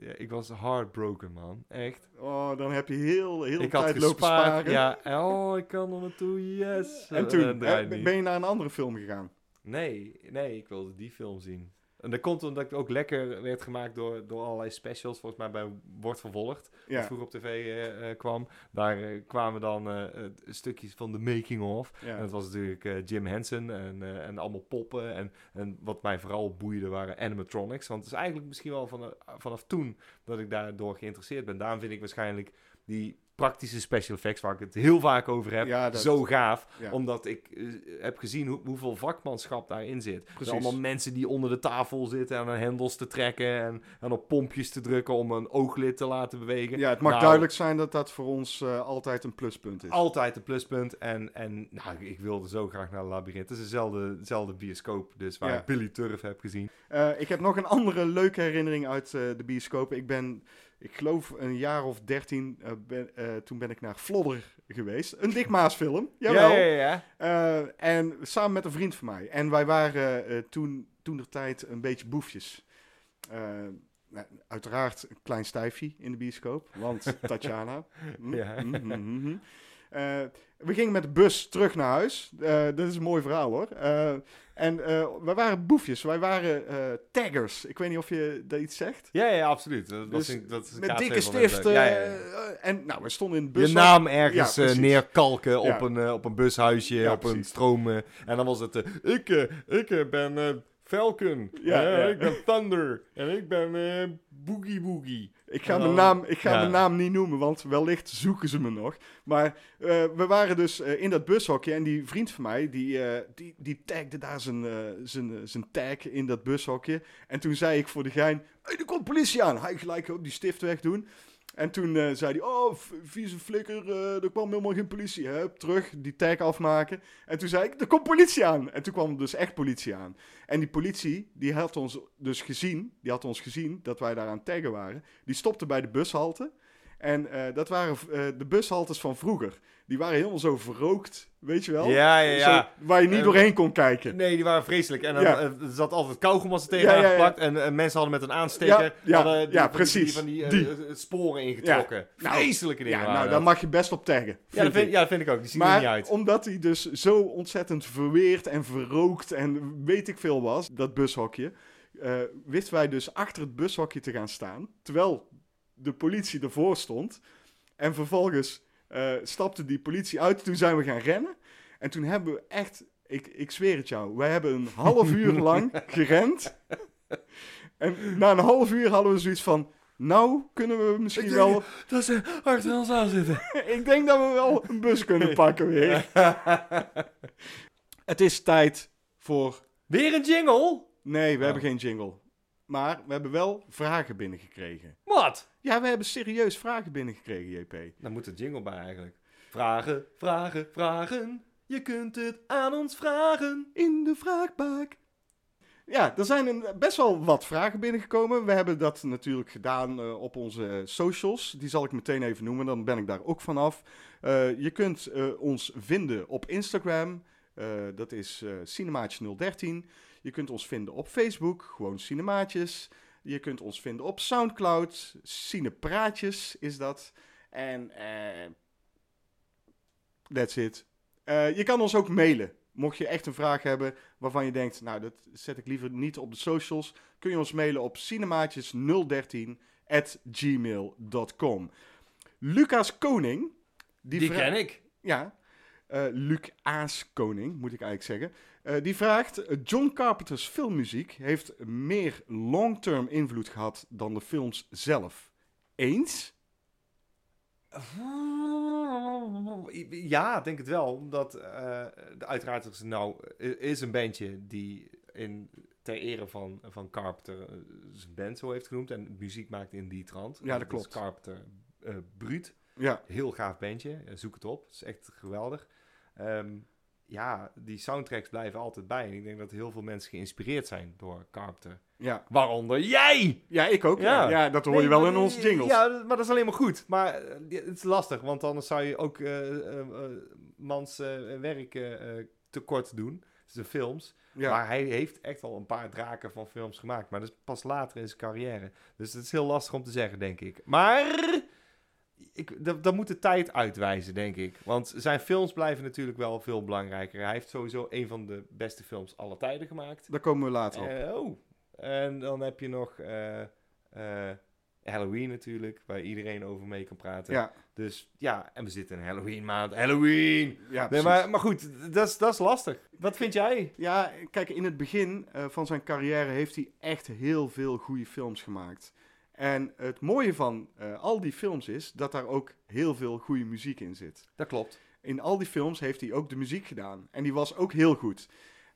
Ja, ik was heartbroken, man. Echt. Oh, dan heb je heel, heel ik had tijd lopen gespaard. sparen. Ja, oh, ik kan er naartoe. Yes. En toen ben je naar een andere film gegaan. Nee, nee, ik wilde die film zien. En dat komt omdat ik ook lekker werd gemaakt door, door allerlei specials. Volgens mij bij Wordt Vervolgd. Dat Ja. vroeger op tv eh, eh, kwam. Daar eh, kwamen dan stukjes van de making of. En ja. dat was natuurlijk Jim Henson en, en allemaal poppen. En, en wat mij vooral boeide waren animatronics. Want het is eigenlijk misschien wel van, vanaf toen dat ik daardoor geïnteresseerd ben. Daarom vind ik waarschijnlijk die praktische special effects, waar ik het heel vaak over heb, Ja, dat- zo gaaf. Ja. Omdat ik eh, heb gezien hoe, hoeveel vakmanschap daarin zit. Er Precies. zijn allemaal mensen die onder de tafel zitten en aan hendels te trekken en, en op pompjes te drukken om een ooglid te laten bewegen. ja, het mag Nou, duidelijk zijn dat dat voor ons eh, altijd een pluspunt is. Altijd een pluspunt. En, en nou, ik wilde zo graag naar Labyrinth. Het is dezelfde, dezelfde bioscoop, dus waar Ja. ik Billy Turf heb gezien. Eh, ik heb nog een andere leuke herinnering uit de bioscoop. Ik ben, ik geloof een jaar of dertien, eh, ben, eh, toen ben ik naar Vlodder geweest. Een Dick Maas film, jawel. Ja, ja, ja. Eh, en samen met een vriend van mij. En wij waren toen, toen de tijd een beetje boefjes. Nou, uiteraard een klein stijfje in de bioscoop, want Tatjana. Hm, Ja. hm, hm, we gingen met de bus terug naar huis. Eh dat is een mooi verhaal hoor. Eh, en eh, wij waren boefjes. Wij waren eh, taggers. Ik weet niet of je dat iets zegt. Ja, ja, absoluut. Dat, Dus een- dat is met dikke van net stift. leuk. Ja, ja, ja. eh, en nou, we stonden in de bus. Je naam ergens Ja, eh, neerkalken op, Ja. een, eh, op een bushuisje, Ja, op een stroom. eh, en dan was het, eh, ik, eh, ik eh, ben eh, Falcon, Ja, ja. ik ben Thunder en ik ben eh, Boogie Boogie. Ik ga, mijn naam, ik ga ja. mijn naam niet noemen, want wellicht zoeken ze me nog. Maar eh, we waren dus eh, in dat bushokje en die vriend van mij, die, eh, die, die tagde daar zijn, eh, zijn, zijn tag in dat bushokje. En toen zei ik voor de gein, hey, er komt politie aan. Hij gelijk ook die stift wegdoen. En toen eh, zei hij, oh, vieze flikker, eh, er kwam helemaal geen politie. Terug, die tag afmaken. En toen zei ik, er komt politie aan. En toen kwam dus echt politie aan. En die politie, die had ons dus gezien, die had ons gezien dat wij daar aan taggen waren. Die stopte bij de bushalte. En eh, dat waren eh, de bushaltes van vroeger. Die waren helemaal zo verrookt, weet je wel? Ja, ja, ja. Zo, waar je niet doorheen kon kijken. Nee, die waren vreselijk. En dan Ja. eh, er zat altijd kauwgom als er tegenaan Ja. En mensen hadden met een aansteker hadden die- ja, van die- precies. van die, Die. sporen ingetrokken. Nou, Vreselijke dingen nou, dat. daar mag je best op taggen. ja, dat vind ja, dat vind ik ook. Die zien er niet Maar uit. omdat hij dus zo ontzettend verweerd en verrookt en weet ik veel was, dat bushokje, wisten wij dus achter het bushokje te gaan staan, terwijl de politie ervoor stond. En vervolgens eh, stapte die politie uit, toen zijn we gaan rennen. En toen hebben we echt, ik, ik zweer het jou, wij hebben een half uur lang gerend. En na een half uur hadden we zoiets van, nou kunnen we misschien wel... Dat ze ons aan zitten. Ik denk dat we wel een bus kunnen pakken weer. Het is tijd voor. Weer een jingle? Nee, we Oh. hebben geen jingle. Maar we hebben wel vragen binnengekregen. Wat? Ja, we hebben serieus vragen binnengekregen, JP. Daar moet een jingle bij eigenlijk. Vragen, vragen, vragen. Je kunt het aan ons vragen. In de vraagbak. Ja, er zijn een, best wel wat vragen binnengekomen. We hebben dat natuurlijk gedaan eh, op onze socials. Die zal ik meteen even noemen, dan ben ik daar ook vanaf. Eh je kunt eh, ons vinden op Instagram. Eh, dat is eh Cinemaatje013. Je kunt ons vinden op Facebook, gewoon Cinemaatjes. Je kunt ons vinden op Soundcloud. Cinepraatjes is dat. En eh that's it. Eh, je kan ons ook mailen. Mocht je echt een vraag hebben waarvan je denkt, nou, dat zet ik liever niet op de socials, kun je ons mailen op cinemaatjes013 at gmail.com. Lucas Koning, die, Die, ken ik. Ja, eh Luc Aas Koning, moet ik eigenlijk zeggen. Eh, die vraagt, John Carpenter's filmmuziek heeft meer long-term invloed gehad dan de films zelf. Eens? Ja, denk het wel. Omdat eh, uiteraard is nou is een bandje die in ter ere van, van Carpenter zijn band zo heeft genoemd en muziek maakt in die trant. Ja, dat klopt. Carpenter eh Bruut. Ja, Heel gaaf bandje. Zoek het op. Het is echt geweldig. Ehm, ja, die soundtracks blijven altijd bij. En ik denk dat heel veel mensen geïnspireerd zijn door Carpenter. ja. Waaronder jij! Ja, ik ook. Ja, Ja. ja dat hoor je wel in onze jingles. Ja, maar dat is alleen maar goed. Maar eh, het is lastig, want anders zou je ook eh, eh, mans eh, werk tekort doen. Zijn films. Ja. Maar hij heeft echt al een paar draken van films gemaakt. Maar dat is pas later in zijn carrière. Dus het is heel lastig om te zeggen, denk ik. Maar ik, dat, dat moet de tijd uitwijzen, denk ik. Want zijn films blijven natuurlijk wel veel belangrijker. Hij heeft sowieso een van de beste films aller tijden gemaakt. Daar komen we later op. Eh, oh. En dan heb je nog eh, eh, Halloween natuurlijk, waar iedereen over mee kan praten. ja, Dus ja, en we zitten in Halloween maand. Halloween! ja Nee, maar, maar goed, dat is, dat is lastig. Wat vind jij? Ja, kijk, in het begin van zijn carrière heeft hij echt heel veel goede films gemaakt. En het mooie van eh, al die films is dat daar ook heel veel goede muziek in zit. Dat klopt. In al die films heeft hij ook de muziek gedaan. En die was ook heel goed.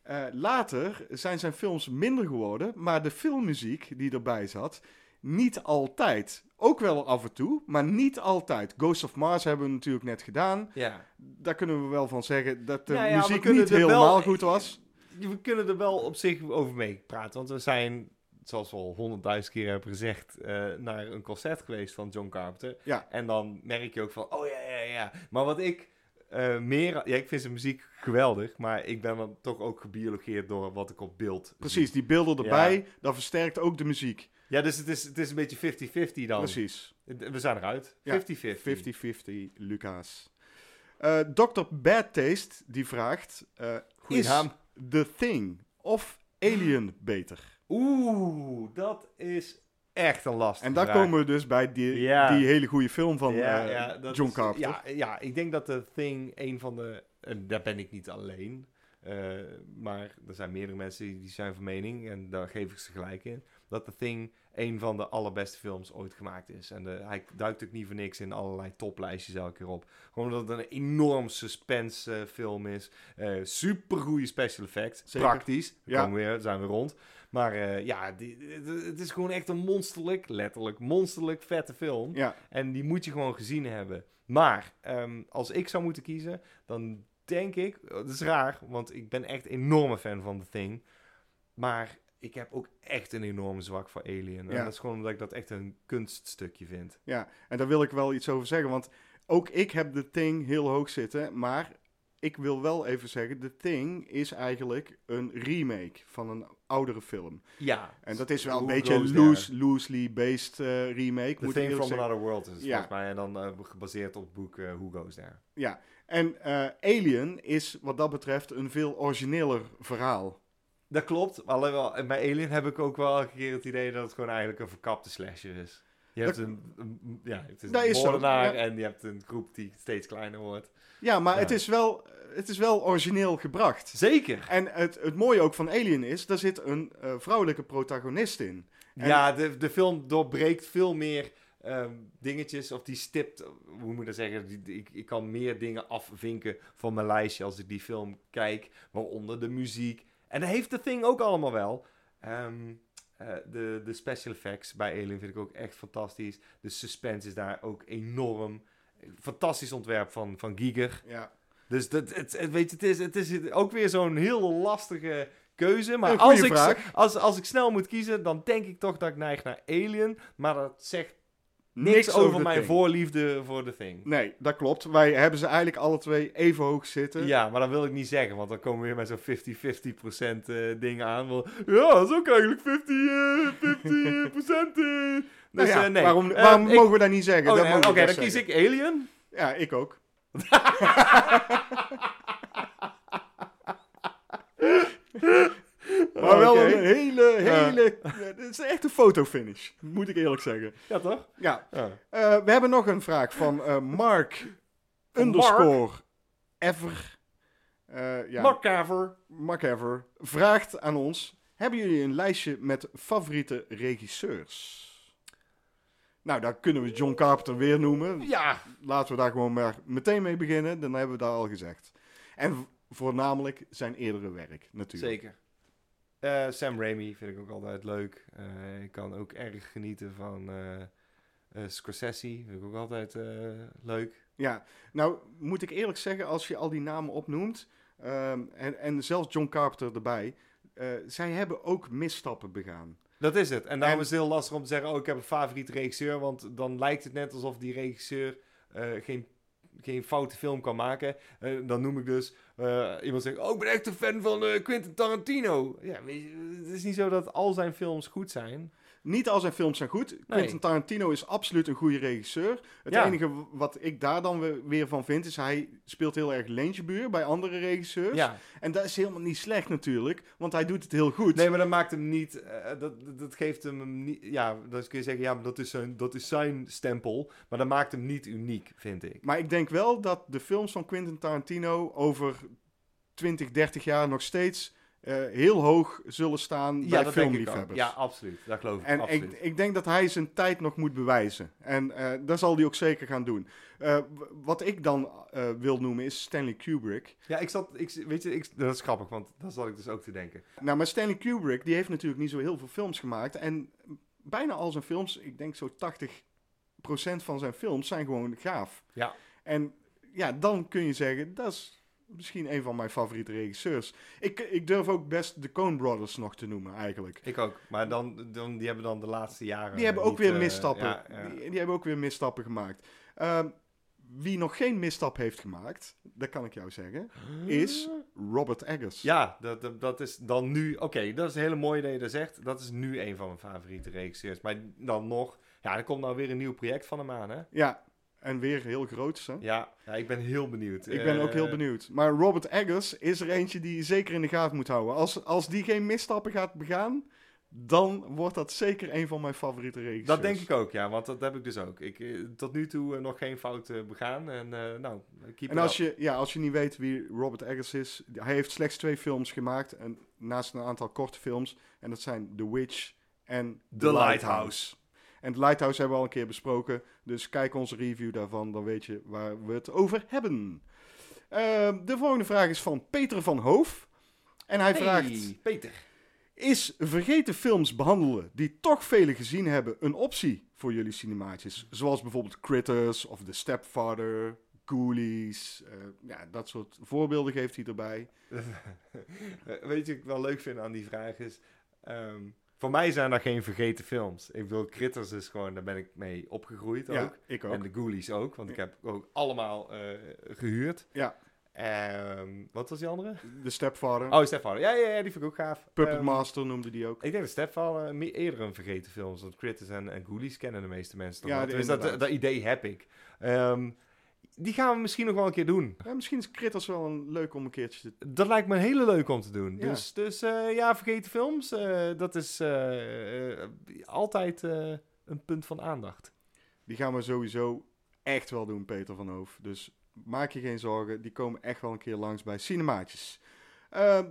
Eh, later zijn zijn films minder geworden, maar de filmmuziek die erbij zat, niet altijd. Ook wel af en toe, maar niet altijd. Ghost of Mars hebben we natuurlijk net gedaan. Ja. Daar kunnen we wel van zeggen dat de Ja, ja, we muziek niet wel- helemaal goed was. We kunnen er wel op zich over mee praten. Want we zijn, zoals we al honderdduizend keer hebben gezegd, eh, naar een concert geweest van John Carpenter. Ja. En dan merk je ook van, oh ja, ja, ja. Maar wat ik eh, meer... Ja, ik vind zijn muziek geweldig. Maar ik ben dan toch ook gebiologeerd door wat ik op beeld zie. Precies, die beelden erbij, dat versterkt ook de muziek. Ja, dus het is, het is een beetje 50-50 dan. Precies. We zijn eruit. 50-50. Ja, 50-50, Lucas. Eh Dr. Bad Taste, die vraagt... Goeie is naam. The Thing of Alien beter? Oeh, dat is echt een lastige En daar vraag. komen we dus bij die, Ja. die hele goede film van eh, dat John Carpenter. Ja, ja, ik denk dat The Thing een van de... En daar ben ik niet alleen. eh, maar er zijn meerdere mensen die, die zijn van mening. En daar geef ik ze gelijk in. Dat The Thing een van de allerbeste films ooit gemaakt is. En de, hij duikt ook niet voor niks in allerlei toplijstjes elke keer op. Gewoon omdat het een enorm suspense eh, film is. super goede special effects. Zeker. Praktisch. Ja. Ja. weer, zijn we rond. Maar eh, ja, die, het- is gewoon echt een monsterlijk, letterlijk monsterlijk vette film. Ja, En die moet je gewoon gezien hebben. Maar ehm, als ik zou moeten kiezen, dan denk ik, dat is raar, want ik ben echt een enorme fan van The Thing. Maar ik heb ook echt een enorme zwak voor Alien. En Ja. dat is gewoon omdat ik dat echt een kunststukje vind. ja, en daar wil ik wel iets over zeggen. Want ook ik heb The Thing heel hoog zitten. Maar ik wil wel even zeggen: The Thing is eigenlijk een remake van een oudere film. Ja. En dat is wel een beetje een loose, loosely based eh, remake. The moet Thing from zeggen. Another World is Ja. volgens mij. En dan eh, gebaseerd op het boek eh, Who Goes There. Ja, en Alien is wat dat betreft een veel origineler verhaal. Dat klopt. Alleen wel, bij Alien heb ik ook wel elke keer het idee dat het gewoon eigenlijk een verkapte slasher is. Je hebt Dat- een, een- ja, het is een moordenaar ja. en je hebt een groep die steeds kleiner wordt. Ja, maar Ja. Het, is wel, het is wel origineel gebracht. Zeker. En het, het mooie ook van Alien is, daar zit een eh, vrouwelijke protagonist in. En- Ja, de, de film doorbreekt veel meer ehm, dingetjes, of die stipt, hoe moet ik dat zeggen, die, die- ik, ik kan meer dingen afvinken van mijn lijstje als ik die film kijk, waaronder de muziek. En dat heeft de Thing ook allemaal wel. Ehm, eh, de, de special effects bij Alien vind ik ook echt fantastisch. De suspense is daar ook enorm. Fantastisch ontwerp van, van Giger. Ja. Dus dat, het, het, weet je, het, is, het is ook weer zo'n heel lastige keuze. Maar als ik, als, als ik snel moet kiezen, dan denk ik toch dat ik neig naar Alien. Maar dat zegt niks, over mijn Thing. voorliefde voor The Thing. Nee, dat klopt. Wij hebben ze eigenlijk alle twee even hoog zitten. Ja, maar dat wil ik niet zeggen, want dan komen we weer met zo'n 50-50% procent eh ding aan. Wel, ja, dat is ook eigenlijk 50, eh 50 procent. Nou ja, nee. Waarom, Eh, waarom ik- mogen we dat niet zeggen? Oh, nee, Oké, dan kies ik Alien. Ja, ik ook. Maar wel een hele, hele... Het is echt een fotofinish, moet ik eerlijk zeggen. Ja, toch? Ja, eh, we hebben nog een vraag van eh, Mark underscore ever. Eh, ja, Mark Caver. Mark ever vraagt aan ons: Hebben jullie een lijstje met favoriete regisseurs? Nou, daar kunnen we John Carpenter weer noemen. Ja, Laten we daar gewoon maar meteen mee beginnen. Dan hebben we dat al gezegd. En voornamelijk zijn eerdere werk, natuurlijk. Zeker. Eh, Sam Raimi vind ik ook altijd leuk. Eh, ik kan ook erg genieten van eh Scorsese. Vind ik ook altijd leuk. Ja, nou moet ik eerlijk zeggen, als je al die namen opnoemt, ehm, en, en zelfs John Carpenter erbij, zij hebben ook misstappen begaan. Dat is het. En daarom En- is het heel lastig om te zeggen, oh, ik heb een favoriete regisseur. Want dan lijkt het net alsof die regisseur eh, geen, geen foute film kan maken. Eh, dan noem ik dus, eh, iemand zegt, oh, ik ben echt een fan van eh, Quentin Tarantino. Ja, het is niet zo dat al zijn films goed zijn. Niet al zijn films zijn goed. Quentin Tarantino is absoluut een goede regisseur. Het Ja. enige wat ik daar dan we- weer van vind, is hij speelt heel erg leentjebuur bij andere regisseurs. Ja, En dat is helemaal niet slecht natuurlijk, want hij doet het heel goed. nee, maar dat maakt hem niet, eh, dat, dat geeft hem niet, ja, dan kun je zeggen, ja, dat is, zijn, dat is zijn stempel. Maar dat maakt hem niet uniek, vind ik. Maar ik denk wel dat de films van Quentin Tarantino over 20, 30 jaar nog steeds heel hoog zullen staan bij Ja, ook. filmliefhebbers. Ja, absoluut. Dat geloof ik En absoluut. ik, ik denk dat hij zijn tijd nog moet bewijzen. En eh dat zal hij ook zeker gaan doen. Eh, wat ik dan eh, wil noemen is Stanley Kubrick. Ja, ik zat, ik, weet je, ik, dat is grappig, want dat zat ik dus ook te denken. Nou, maar Stanley Kubrick, die heeft natuurlijk niet zo heel veel films gemaakt. En bijna al zijn films, ik denk zo 80% van zijn films, zijn gewoon gaaf. Ja. En ja, dan kun je zeggen, dat is misschien een van mijn favoriete regisseurs. Ik, ik durf ook best de Coen Brothers nog te noemen, eigenlijk. Ik ook. Maar dan, dan, die hebben dan de laatste jaren... Die hebben ook niet, weer eh, misstappen. ja, ja. Die, die hebben ook weer misstappen gemaakt. Ehm, wie nog geen misstap heeft gemaakt, dat kan ik jou zeggen, is Robert Eggers. Ja, dat, dat, dat is dan nu... Oké, dat is een hele mooie dat je dat zegt. Dat is nu een van mijn favoriete regisseurs. Maar dan nog... Ja, er komt nou weer een nieuw project van hem aan, hè? Ja, en weer heel groot? Ja, ja ik ben heel benieuwd. Ik ben ook heel Eh, benieuwd. Maar Robert Eggers is er eentje die je zeker in de gaten moet houden. Als, als die geen misstappen gaat begaan, dan wordt dat zeker een van mijn favoriete regisseurs. Dat denk ik ook, ja. Want dat heb ik dus ook. Ik eh, tot nu toe eh, nog geen fouten begaan. En eh, nou, keep En it als up. je, ja, als je niet weet wie Robert Eggers is, hij heeft slechts twee films gemaakt. En naast een aantal korte films. En dat zijn The Witch en The Lighthouse. En The Lighthouse hebben we al een keer besproken. Dus kijk onze review daarvan, dan weet je waar we het over hebben. Ehm, de volgende vraag is van Peter van Hoof. En hij Hey, vraagt... Peter. Is vergeten films behandelen die toch velen gezien hebben een optie voor jullie cinemaatjes? Zoals bijvoorbeeld Critters of The Stepfather, Ghoulies. eh, ja, dat soort voorbeelden geeft hij erbij. Weet je wat ik wel leuk vind aan die vraag is... ehm, voor mij zijn er geen vergeten films. Ik bedoel, Critters is gewoon... Daar ben ik mee opgegroeid Ja, ook. ik ook. En de Ghoulies ook. Want ik heb ook allemaal eh, gehuurd. Ja. Ehm, wat was die andere? The Stepfather, Oh, Stepfather. Ja, ja, ja, die vind ik ook gaaf. Puppet Ehm, Master noemde die ook. Ik denk dat Stepfather me- eerder een vergeten film is. Want Critters en, en Ghoulies kennen de meeste mensen toch Ja, die- Dus dat, dat idee heb ik. Ehm, die gaan we misschien nog wel een keer doen. Ja, misschien is Critters wel een leuk om een keertje te... Dat lijkt me een hele leuk om te doen. Ja. Dus, dus eh, ja, vergeten films, eh, dat is eh, altijd een punt van aandacht. Die gaan we sowieso echt wel doen, Peter van Hoof. Dus maak je geen zorgen, die komen echt wel een keer langs bij Cinemaatjes.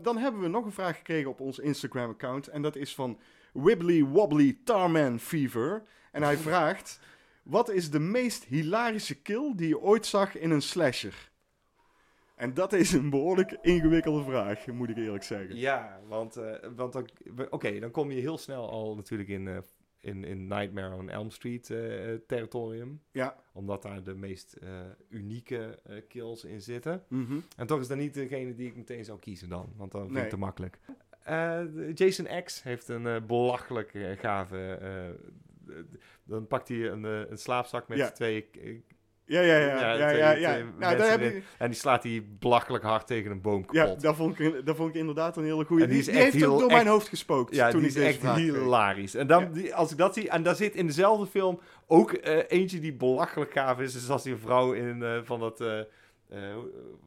Dan hebben we nog een vraag gekregen op ons Instagram-account. En dat is van Wibbly Wobbly Tarman Fever. En hij vraagt: Wat is de meest hilarische kill die je ooit zag in een slasher? En dat is een behoorlijk ingewikkelde vraag, moet ik eerlijk zeggen. Ja, want, eh, want dan, oké, dan kom je heel snel al natuurlijk in, eh, in, in Nightmare on Elm Street eh, territorium. Ja. Omdat daar de meest unieke kills in zitten. Mhm. En toch is dat niet degene die ik meteen zou kiezen dan. Want dan vind ik Nee. het te makkelijk. Jason X heeft een belachelijk gave... dan pakt hij een, eh, een slaapzak met Ja. twee... eh, Ja, ja, ja. Ja, ja, twee- ja, ja. Nou, daar heb en die slaat hij belachelijk hard tegen een boom ja kapot. dat, vond ik, dat vond ik inderdaad een hele goede. En die Die, is die echt heeft ook door echt- mijn hoofd gespookt Ja, toen die is echt kreeg. hilarisch. En dan, Ja. die, als ik dat zie, en daar zit in dezelfde film ook eh, eentje die belachelijk gaaf is. Dus als die vrouw in van dat,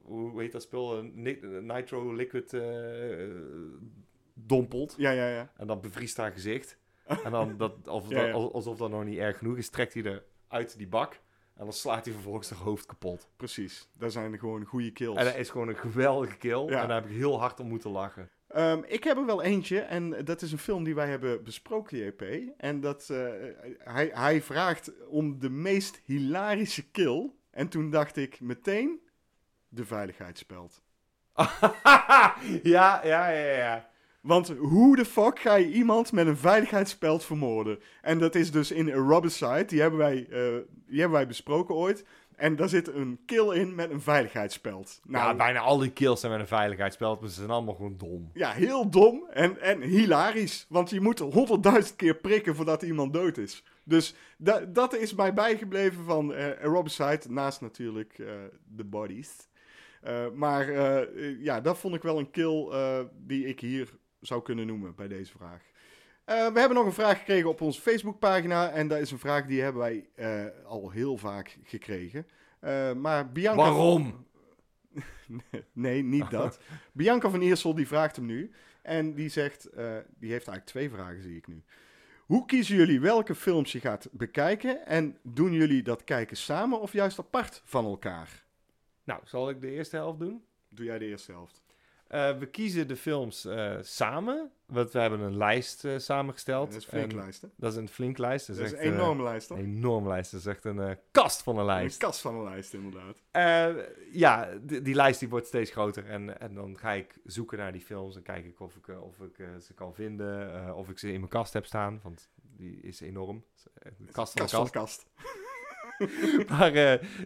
hoe- heet dat spul, nitro liquid dompelt. Ja, ja, ja. En dan bevriest haar gezicht. En dan, dat, of, Ja, ja. dat- alsof dat nog niet erg genoeg is, trekt hij er uit die bak. En dan slaat hij vervolgens haar hoofd kapot. Precies. Dat zijn gewoon goede kills. En dat is gewoon een geweldige kill. Ja. En daar heb ik heel hard om moeten lachen. Ehm, ik heb er wel eentje en dat is een film die wij hebben besproken, JP. En dat, eh, hij, hij vraagt om de meest hilarische kill. En toen dacht ik meteen de veiligheidsspeld. ja, ja, ja, ja. Want hoe de fuck ga je iemand met een veiligheidsspeld vermoorden? En dat is dus in Robicide, die hebben wij, eh, die hebben wij besproken ooit. En daar zit een kill in met een veiligheidsspeld. Nou, bijna al die kills zijn met een veiligheidsspel, maar ze zijn allemaal gewoon dom. Ja, heel dom en, en hilarisch. Want je moet honderdduizend keer prikken voordat iemand dood is. Dus da- dat is mij bijgebleven van uh, Robicide. Naast natuurlijk eh, de bodies. Eh, maar eh, eh, ja, dat vond ik wel een kill eh, die ik hier zou kunnen noemen bij deze vraag. Eh, we hebben nog een vraag gekregen op onze Facebookpagina. En dat is een vraag die hebben wij eh, al heel vaak gekregen. Eh, maar Bianca... Waarom? nee, niet dat. Bianca van Eersel die vraagt hem nu. En die zegt, eh, die heeft eigenlijk twee vragen, zie ik nu. Hoe kiezen jullie welke films je gaat bekijken? En doen jullie dat kijken samen of juist apart van elkaar? Nou, zal ik de eerste helft doen? Doe jij de eerste helft? Eh, we kiezen de films eh, samen. Want we hebben een lijst eh, samengesteld. dat is een flinke En lijst, hè? Dat is een flink lijst. Dat Dat is echt, een enorme lijst, toch? Een enorme lijst. Dat is echt een kast van een Een lijst. kast van een lijst, inderdaad. Ja, die, lijst die wordt steeds groter. En, en dan ga ik zoeken naar die films. En kijk ik of ik, of ik ze kan vinden. of ik ze in mijn kast heb staan. Want die is enorm. De kast van Kast van kast. Maar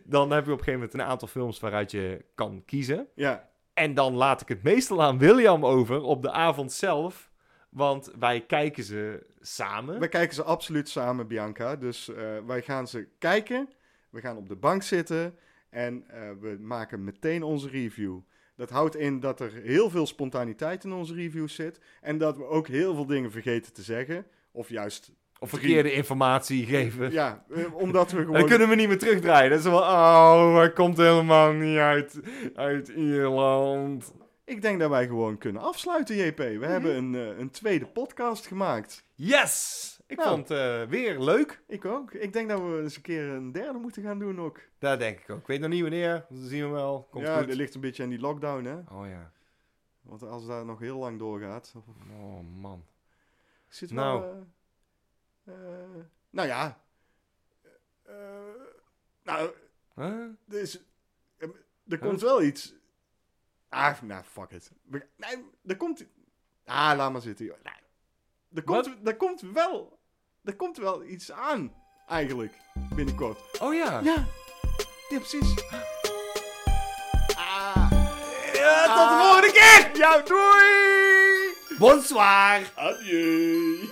dan heb je op een gegeven moment een aantal films waaruit je kan kiezen. Ja, En dan laat ik het meestal aan William over op de avond zelf. Want wij kijken ze samen. wij kijken ze absoluut samen, Bianca. Dus eh, wij gaan ze kijken. We gaan op de bank zitten. En eh, we maken meteen onze review. Dat houdt in dat er heel veel spontaniteit in onze reviews zit. En dat we ook heel veel dingen vergeten te zeggen. Of juist, Of verkeerde informatie geven. ja, omdat we gewoon... dan kunnen we niet meer terugdraaien. Dat is wel, oh, hij komt helemaal niet uit, uit Ierland. Ik denk dat wij gewoon kunnen afsluiten, JP. We hebben een, eh, een tweede podcast gemaakt. Yes! Ik Nou. vond het eh, weer leuk. Ik ook. Ik denk dat we eens een keer een derde moeten gaan doen ook. Dat denk ik ook. Ik weet nog niet wanneer. Dat zien we wel. Komt ja, goed. dat ligt een beetje aan die lockdown, hè. Oh ja. Want als dat nog heel lang doorgaat... Oh man. Zit Nou. wel... eh, nou ja. Eh, nou, Huh? dus, er komt wel iets... Ah, nou, fuck it. Nee, er komt... Ah, laat maar zitten, joh. Nee. Er, komt, er, komt wel, er komt wel iets aan, eigenlijk, binnenkort. Oh ja. Ja, ja precies. Ah. Ja, tot de Ah. volgende keer! Ja, doei! Bonsoir! Adieu!